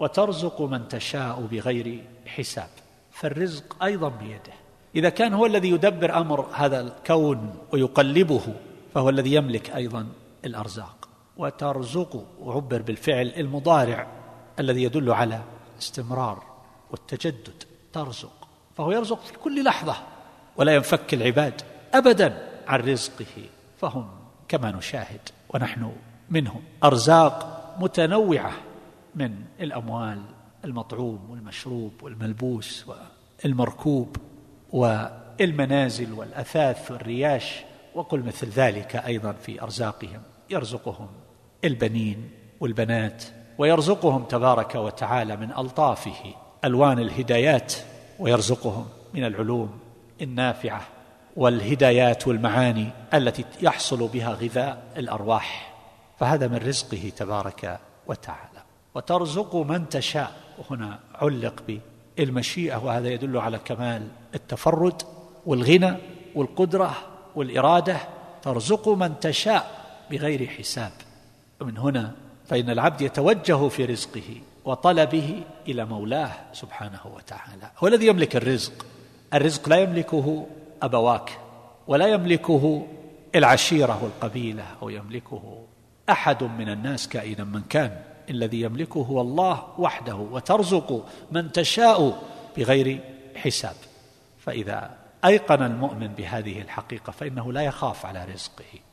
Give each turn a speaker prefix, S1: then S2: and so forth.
S1: وترزق من تشاء بغير حساب فالرزق أيضا بيده. إذا كان هو الذي يدبر أمر هذا الكون ويقلبه فهو الذي يملك أيضا الأرزاق. وترزق وعبر بالفعل المضارع الذي يدل على استمرار والتجدد ترزق. فهو يرزق في كل لحظة ولا ينفك العباد ابدا عن رزقه. فهم كما نشاهد ونحن منهم. أرزاق متنوعة من الأموال المطعوم والمشروب والملبوس والمركوب والمنازل والأثاث والرياش وقل مثل ذلك أيضا في أرزاقهم. يرزقهم البنين والبنات ويرزقهم تبارك وتعالى من ألطافه ألوان الهدايات ويرزقهم من العلوم النافعة والهدايات والمعاني التي يحصل بها غذاء الأرواح. فهذا من رزقه تبارك وتعالى. وترزق من تشاء. وهنا علق بالمشيئة وهذا يدل على كمال التفرد والغنى والقدرة والإرادة. ترزق من تشاء بغير حساب. ومن هنا فإن العبد يتوجه في رزقه وطلبه إلى مولاه سبحانه وتعالى. هو الذي يملك الرزق. الرزق لا يملكه أبواك ولا يملكه العشيرة والقبيله أو يملكه أحد من الناس كائنا من كان الذي يملكه هو الله وحده وترزق من تشاء بغير حساب. فإذا أيقن المؤمن بهذه الحقيقة فإنه لا يخاف على رزقه.